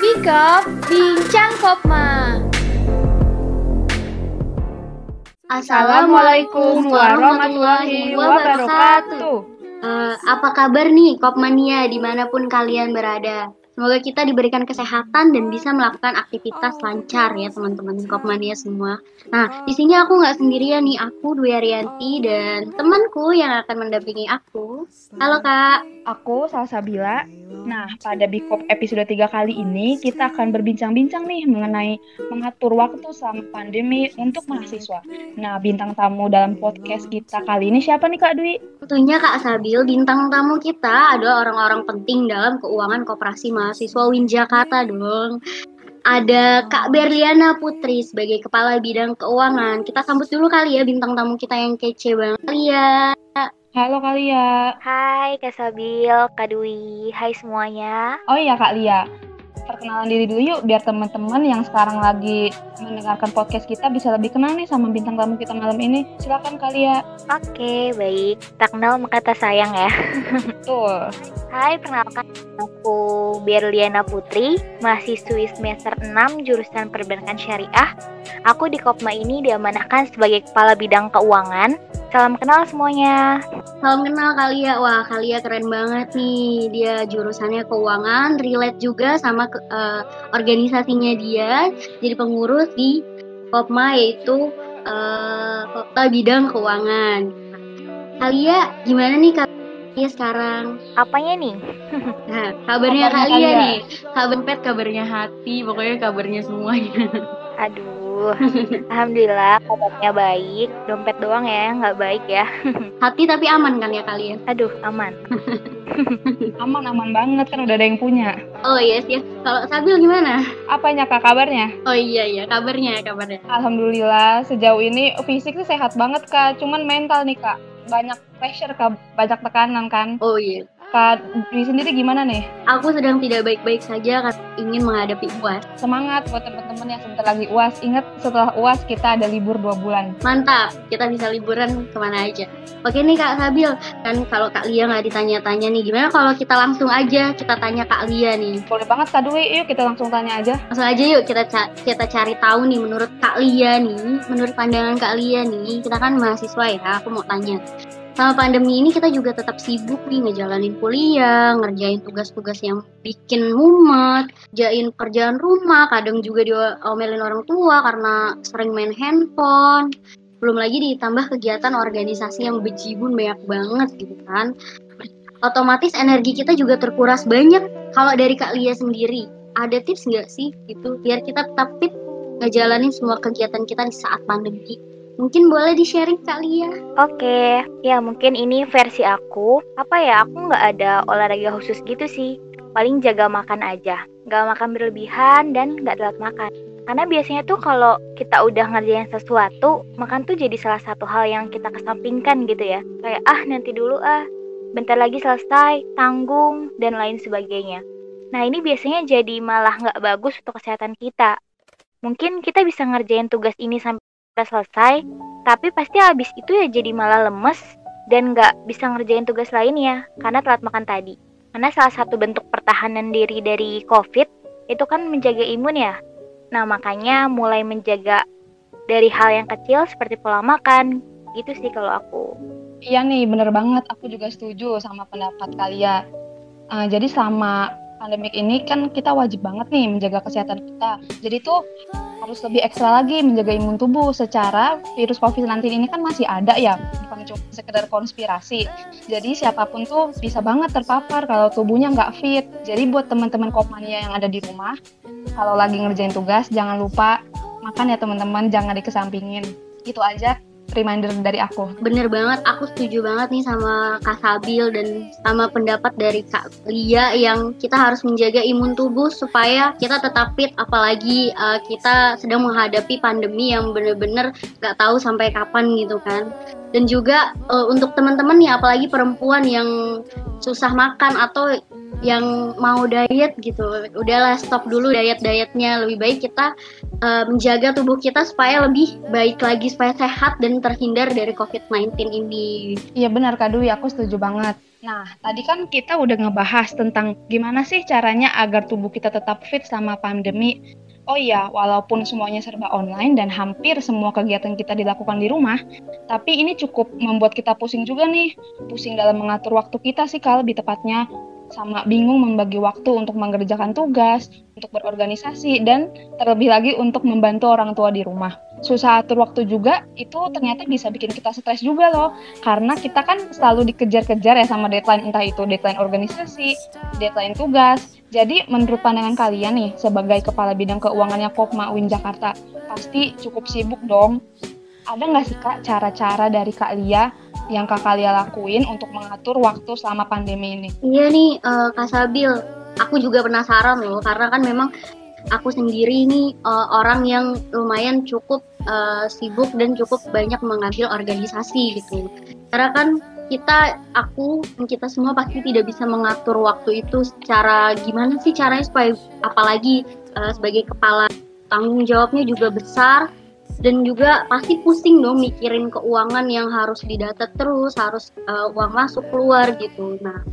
Bikop Bincang Kopma Assalamualaikum warahmatullahi wabarakatuh. Eh, apa kabar nih Kopmania di mana pun kalian berada? Semoga kita diberikan kesehatan dan bisa melakukan aktivitas lancar ya teman-teman Kopmania semua. Nah, di sini aku nggak sendirian nih, aku Dwi Arianti dan temanku yang akan mendampingi aku. Halo kak. Aku Salsabila. Nah, pada Bikop episode 3 kali ini kita akan berbincang-bincang nih mengenai mengatur waktu selama pandemi untuk mahasiswa. Nah, bintang tamu dalam podcast kita kali ini siapa nih Kak Dwi? Tentunya Kak Sabil, bintang tamu kita adalah orang-orang penting dalam keuangan koperasi mahasiswa Win Jakarta dong. Ada Kak Berliana Putri sebagai Kepala Bidang Keuangan. Kita sambut dulu kali ya bintang tamu kita yang kece banget. Lia. Halo Kak Lia. Hai Kak Sabil, Kak Dwi, hai semuanya. Oh iya Kak Lia. Perkenalan diri dulu yuk biar teman-teman yang sekarang lagi mendengarkan podcast kita bisa lebih kenal nih sama bintang tamu kita malam ini. Silakan Kak Lia. Oke, baik. Tak kenal maka tak sayang ya. Betul. Hai, perkenalkan aku Berliana Putri, mahasiswi semester 6 jurusan Perbankan Syariah. Aku di Kopma ini diamanahkan sebagai Kepala Bidang Keuangan. Salam kenal semuanya. Salam kenal Kalia. Wah, Kalia keren banget nih. Dia jurusannya keuangan, relate juga sama ke, eh, organisasinya dia. Jadi pengurus di Kopma yaitu Kota Bidang Keuangan. Kalia, gimana nih Kalia sekarang? Apanya nih? Nah, kabarnya Kabarnya Kalia Kalia. nih. Kabar pet, kabarnya hati, pokoknya kabarnya semuanya. Aduh, Alhamdulillah kabarnya baik. Dompet doang ya, nggak baik ya. Hati tapi aman kan ya kalian? Aduh, aman. Aman-aman banget kan udah ada yang punya. Oh yes ya. Kalau Sabil gimana? Apanya Kak kabarnya? Oh iya iya, kabarnya kabarnya. Alhamdulillah sejauh ini fisik sih sehat banget Kak, cuman mental nih Kak. Banyak pressure Kak, banyak tekanan kan. Oh iya. Kak Dwi sendiri gimana nih? Aku sedang tidak baik-baik saja karena ingin menghadapi UAS. Semangat buat teman-teman yang sebentar lagi UAS. Ingat setelah UAS kita ada libur dua bulan. Mantap, kita bisa liburan ke mana aja. Oke nih Kak Sabil, kan kalau Kak Lia nggak ditanya-tanya nih, gimana kalau kita langsung aja kita tanya Kak Lia nih. Boleh banget Kak Dwi, yuk kita langsung tanya aja. Langsung aja yuk kita ca- kita cari tahu nih menurut Kak Lia nih, menurut pandangan Kak Lia nih, kita kan mahasiswa ya, aku mau tanya. Sama pandemi ini kita juga tetap sibuk nih ngejalanin kuliah, ngerjain tugas-tugas yang bikin mumet, kerjain kerjaan rumah, kadang juga diomelin orang tua karena sering main handphone. Belum lagi ditambah kegiatan organisasi yang bejibun banyak banget gitu kan. Otomatis energi kita juga terkuras banyak. Kalau dari Kak Lia sendiri, ada tips nggak sih gitu biar kita tetap fit ngejalanin semua kegiatan kita di saat pandemi? Mungkin boleh di-sharing Kak Lia. Oke, ya mungkin ini versi aku. Apa ya, aku nggak ada olahraga khusus gitu sih. Paling jaga makan aja. Nggak makan berlebihan dan nggak telat makan. Karena biasanya tuh kalau kita udah ngerjain sesuatu, makan tuh jadi salah satu hal yang kita kesampingkan gitu ya. Kayak, ah nanti dulu ah, bentar lagi selesai, tanggung, dan lain sebagainya. Nah ini biasanya jadi malah nggak bagus untuk kesehatan kita. Mungkin kita bisa ngerjain tugas ini sampai selesai, tapi pasti habis itu ya jadi malah lemes dan nggak bisa ngerjain tugas lainnya karena telat makan tadi. Karena salah satu bentuk pertahanan diri dari COVID itu kan menjaga imun ya. Nah makanya mulai menjaga dari hal yang kecil seperti pola makan, gitu sih kalau aku. Iya nih, bener banget. Aku juga setuju sama pendapat kalian. Uh, jadi sama pandemik ini kan kita wajib banget nih menjaga kesehatan kita. Jadi tuh harus lebih ekstra lagi menjaga imun tubuh secara virus COVID-19 ini kan masih ada ya, bukan cuma sekedar konspirasi. Jadi siapa pun tuh bisa banget terpapar kalau tubuhnya nggak fit. Jadi buat teman-teman kopmania yang ada di rumah, kalau lagi ngerjain tugas jangan lupa makan ya teman-teman, jangan dikesampingin. Itu aja reminder dari aku. Bener banget, aku setuju banget nih sama Kak Sabil dan sama pendapat dari Kak Lia yang kita harus menjaga imun tubuh supaya kita tetap fit apalagi uh, kita sedang menghadapi pandemi yang bener-bener gak tahu sampai kapan gitu kan. Dan juga uh, untuk teman-teman nih apalagi perempuan yang susah makan atau yang mau diet gitu udahlah stop dulu diet dietnya lebih baik kita uh, menjaga tubuh kita supaya lebih baik lagi supaya sehat dan terhindar dari COVID-19 ini Iya benar Kak Dwi, aku setuju banget. Nah, tadi kan kita udah ngebahas tentang gimana sih caranya agar tubuh kita tetap fit sama pandemi. Oh iya, walaupun semuanya serba online dan hampir semua kegiatan kita dilakukan di rumah, tapi ini cukup membuat kita pusing juga nih. Pusing dalam mengatur waktu kita sih, kalau lebih tepatnya sama bingung membagi waktu untuk mengerjakan tugas, untuk berorganisasi, dan terlebih lagi untuk membantu orang tua di rumah. Susah atur waktu juga, itu ternyata bisa bikin kita stres juga loh, karena kita kan selalu dikejar-kejar ya sama deadline, entah itu deadline organisasi, deadline tugas. Jadi menurut pandangan kalian nih, sebagai Kepala Bidang Keuangannya Kopma Win Jakarta, pasti cukup sibuk dong. Ada nggak sih Kak cara-cara dari Kak Lia yang kakak Lia lakuin untuk mengatur waktu selama pandemi ini? Iya nih uh, Kak Sabil, aku juga penasaran loh karena kan memang aku sendiri ini uh, orang yang lumayan cukup uh, sibuk dan cukup banyak mengambil organisasi gitu. Karena kan kita, aku, dan kita semua pasti tidak bisa mengatur waktu itu secara gimana sih caranya supaya apalagi uh, sebagai kepala tanggung jawabnya juga besar dan juga pasti pusing dong mikirin keuangan yang harus didata terus harus uh, uang masuk keluar gitu nah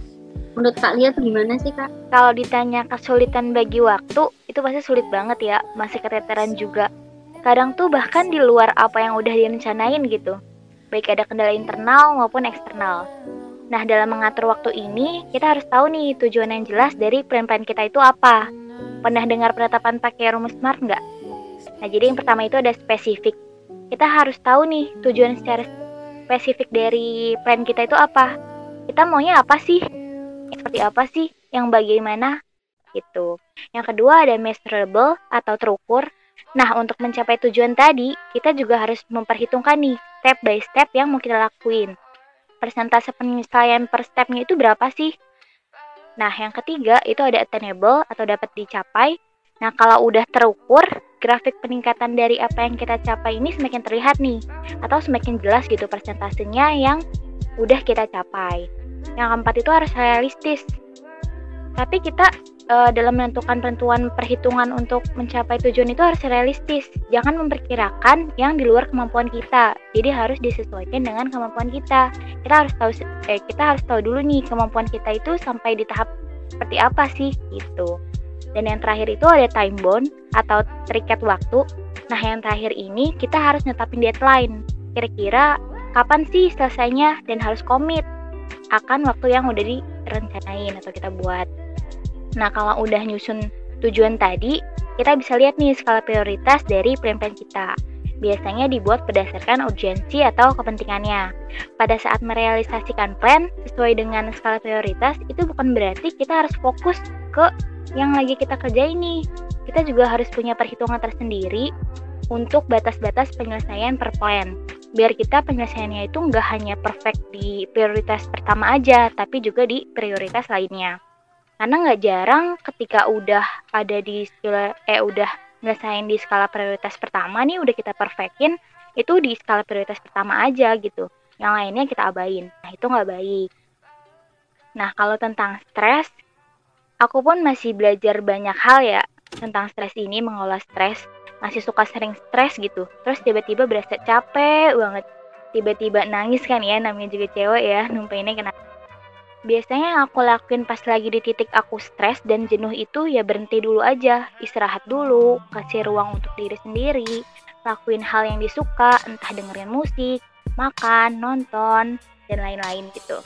menurut kak Lia tuh gimana sih kak? Kalau ditanya kesulitan bagi waktu itu pasti sulit banget ya masih keteteran juga kadang tuh bahkan di luar apa yang udah direncanain gitu baik ada kendala internal maupun eksternal Nah, dalam mengatur waktu ini, kita harus tahu nih tujuan yang jelas dari plan-plan kita itu apa. Pernah dengar penetapan pakai rumus SMART nggak? Nah, jadi yang pertama itu ada spesifik. Kita harus tahu nih tujuan secara spesifik dari plan kita itu apa. Kita maunya apa sih? Seperti apa sih? Yang bagaimana? Gitu. Yang kedua ada measurable atau terukur. Nah, untuk mencapai tujuan tadi, kita juga harus memperhitungkan nih step by step yang mau kita lakuin. Persentase penyelesaian per stepnya itu berapa sih? Nah, yang ketiga itu ada attainable atau dapat dicapai. Nah, kalau udah terukur, grafik peningkatan dari apa yang kita capai ini semakin terlihat nih atau semakin jelas gitu persentasenya yang udah kita capai. Yang keempat itu harus realistis. Tapi kita e, dalam menentukan penentuan perhitungan untuk mencapai tujuan itu harus realistis. Jangan memperkirakan yang di luar kemampuan kita. Jadi harus disesuaikan dengan kemampuan kita. Kita harus tahu eh, kita harus tahu dulu nih kemampuan kita itu sampai di tahap seperti apa sih gitu. Dan yang terakhir itu ada time bond atau terikat waktu. Nah, yang terakhir ini kita harus netapin deadline. Kira-kira kapan sih selesainya dan harus komit akan waktu yang udah direncanain atau kita buat. Nah, kalau udah nyusun tujuan tadi, kita bisa lihat nih skala prioritas dari plan-plan kita. Biasanya dibuat berdasarkan urgensi atau kepentingannya. Pada saat merealisasikan plan sesuai dengan skala prioritas, itu bukan berarti kita harus fokus ke yang lagi kita kerjain nih. Kita juga harus punya perhitungan tersendiri untuk batas-batas penyelesaian per plan. Biar kita penyelesaiannya itu nggak hanya perfect di prioritas pertama aja, tapi juga di prioritas lainnya. Karena nggak jarang ketika udah ada di skala, eh udah nyelesain di skala prioritas pertama nih, udah kita perfectin, itu di skala prioritas pertama aja gitu. Yang lainnya kita abain. Nah, itu nggak baik. Nah, kalau tentang stres, Aku pun masih belajar banyak hal ya tentang stres ini, mengolah stres. Masih suka sering stres gitu. Terus tiba-tiba berasa capek banget. Tiba-tiba nangis kan ya, namanya juga cewek ya, numpainnya kena. Biasanya yang aku lakuin pas lagi di titik aku stres dan jenuh itu ya berhenti dulu aja, istirahat dulu, kasih ruang untuk diri sendiri, lakuin hal yang disuka, entah dengerin musik, makan, nonton, dan lain-lain gitu.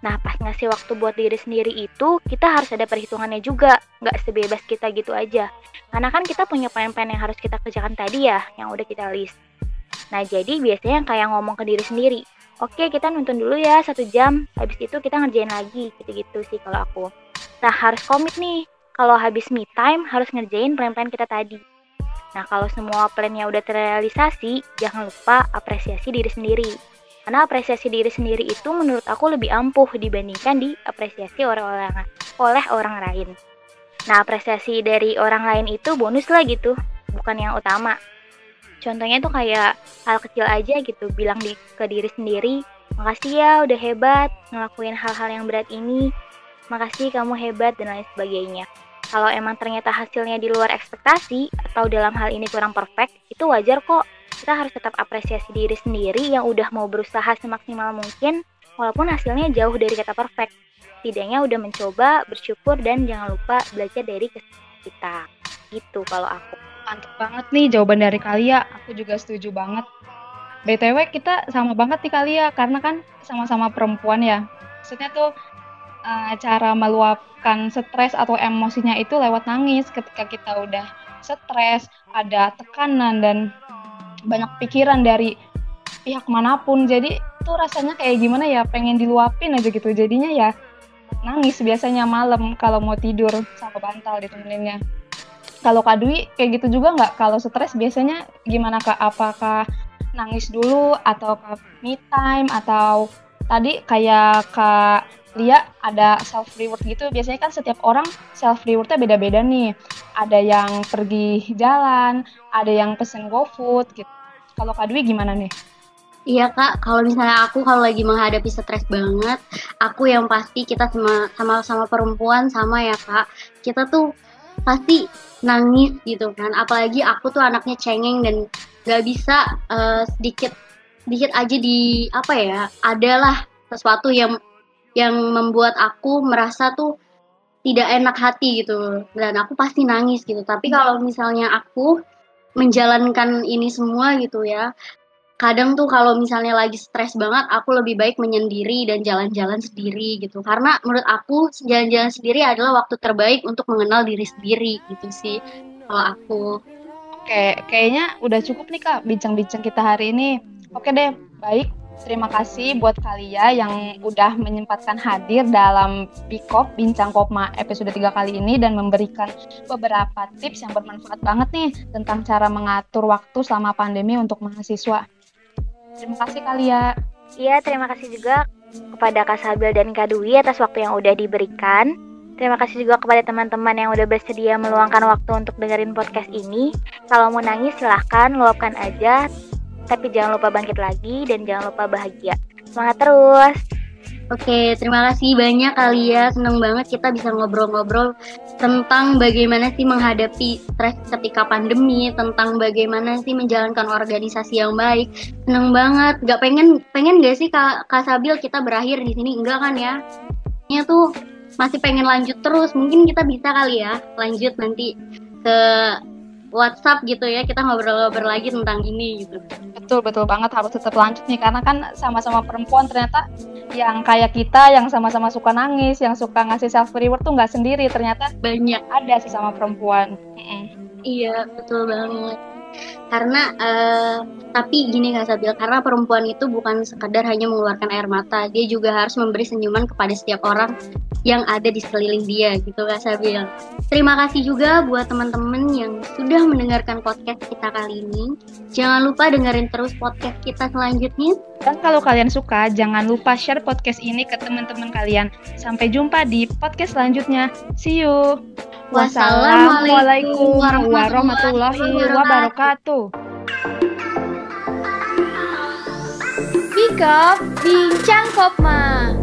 Nah, pas ngasih waktu buat diri sendiri itu, kita harus ada perhitungannya juga. Nggak sebebas kita gitu aja. Karena kan kita punya plan-plan yang harus kita kerjakan tadi ya, yang udah kita list. Nah, jadi biasanya kayak ngomong ke diri sendiri. Oke, kita nonton dulu ya satu jam. Habis itu kita ngerjain lagi, gitu-gitu sih kalau aku. Nah, harus komit nih. Kalau habis me time, harus ngerjain plan-plan kita tadi. Nah, kalau semua plannya udah terrealisasi, jangan lupa apresiasi diri sendiri karena apresiasi diri sendiri itu menurut aku lebih ampuh dibandingkan diapresiasi oleh orang oleh orang lain. Nah, apresiasi dari orang lain itu bonus lah gitu, bukan yang utama. Contohnya tuh kayak hal kecil aja gitu, bilang di, ke diri sendiri, makasih ya udah hebat ngelakuin hal-hal yang berat ini, makasih kamu hebat dan lain sebagainya. Kalau emang ternyata hasilnya di luar ekspektasi atau dalam hal ini kurang perfect, itu wajar kok kita harus tetap apresiasi diri sendiri yang udah mau berusaha semaksimal mungkin walaupun hasilnya jauh dari kata perfect. Setidaknya udah mencoba, bersyukur, dan jangan lupa belajar dari kesalahan kita. Gitu kalau aku. Mantap banget nih jawaban dari Kalia. Aku juga setuju banget. BTW kita sama banget nih Kalia karena kan sama-sama perempuan ya. Maksudnya tuh uh, cara meluapkan stres atau emosinya itu lewat nangis ketika kita udah stres, ada tekanan dan banyak pikiran dari pihak mana pun. Jadi tuh rasanya kayak gimana ya pengen diluapin aja gitu. Jadinya ya nangis biasanya malam kalau mau tidur sama bantal ditemeninnya. Kalau Kak Dwi kayak gitu juga nggak? Kalau stres biasanya gimana Kak? Apakah nangis dulu atau ke me time atau tadi kayak Kak Lia ada self reward gitu. Biasanya kan setiap orang self rewardnya beda-beda nih. Ada yang pergi jalan, ada yang pesen GoFood gitu. Kalau Kak Dwi gimana nih? Iya kak, kalau misalnya aku kalau lagi menghadapi stres banget, aku yang pasti kita sama sama sama perempuan sama ya kak, kita tuh pasti nangis gitu kan. Apalagi aku tuh anaknya cengeng dan gak bisa uh, sedikit sedikit aja di apa ya, adalah sesuatu yang yang membuat aku merasa tuh tidak enak hati gitu. Dan aku pasti nangis gitu. Tapi kalau misalnya aku menjalankan ini semua gitu ya kadang tuh kalau misalnya lagi stres banget aku lebih baik menyendiri dan jalan-jalan sendiri gitu. Karena menurut aku jalan-jalan sendiri adalah waktu terbaik untuk mengenal diri sendiri gitu sih kalau aku. Oke kayaknya udah cukup nih kak bincang-bincang kita hari ini. Oke deh baik terima kasih buat kalian yang udah menyempatkan hadir dalam Bikop Bincang Kopma episode 3 kali ini dan memberikan beberapa tips yang bermanfaat banget nih tentang cara mengatur waktu selama pandemi untuk mahasiswa. Terima kasih kali ya. Iya, terima kasih juga kepada Kak Sabil dan Kak Dwi atas waktu yang udah diberikan. Terima kasih juga kepada teman-teman yang udah bersedia meluangkan waktu untuk dengerin podcast ini. Kalau mau nangis silahkan, luapkan aja. Tapi jangan lupa bangkit lagi dan jangan lupa bahagia. Semangat terus! Oke, terima kasih banyak kali ya. Senang banget kita bisa ngobrol-ngobrol tentang bagaimana sih menghadapi stres ketika pandemi, tentang bagaimana sih menjalankan organisasi yang baik. Senang banget. Gak pengen pengen gak sih Kak, Kak Sabil kita berakhir di sini? Enggak kan ya? Ini tuh masih pengen lanjut terus. Mungkin kita bisa kali ya lanjut nanti ke WhatsApp gitu ya kita ngobrol-ngobrol lagi tentang ini gitu. Betul betul banget. Harus tetap lanjut nih karena kan sama-sama perempuan ternyata yang kayak kita yang sama-sama suka nangis, yang suka ngasih self reward tuh nggak sendiri. Ternyata banyak. ada sih sama perempuan. Iya betul banget karena uh, tapi gini Kak Sabil karena perempuan itu bukan sekadar hanya mengeluarkan air mata dia juga harus memberi senyuman kepada setiap orang yang ada di sekeliling dia gitu Kak Sabil. Terima kasih juga buat teman-teman yang sudah mendengarkan podcast kita kali ini. Jangan lupa dengerin terus podcast kita selanjutnya. Dan kalau kalian suka jangan lupa share podcast ini ke teman-teman kalian. Sampai jumpa di podcast selanjutnya. See you. Wassalamualaikum warahmatullahi wabarakatuh. Bikop Bincang Kopma.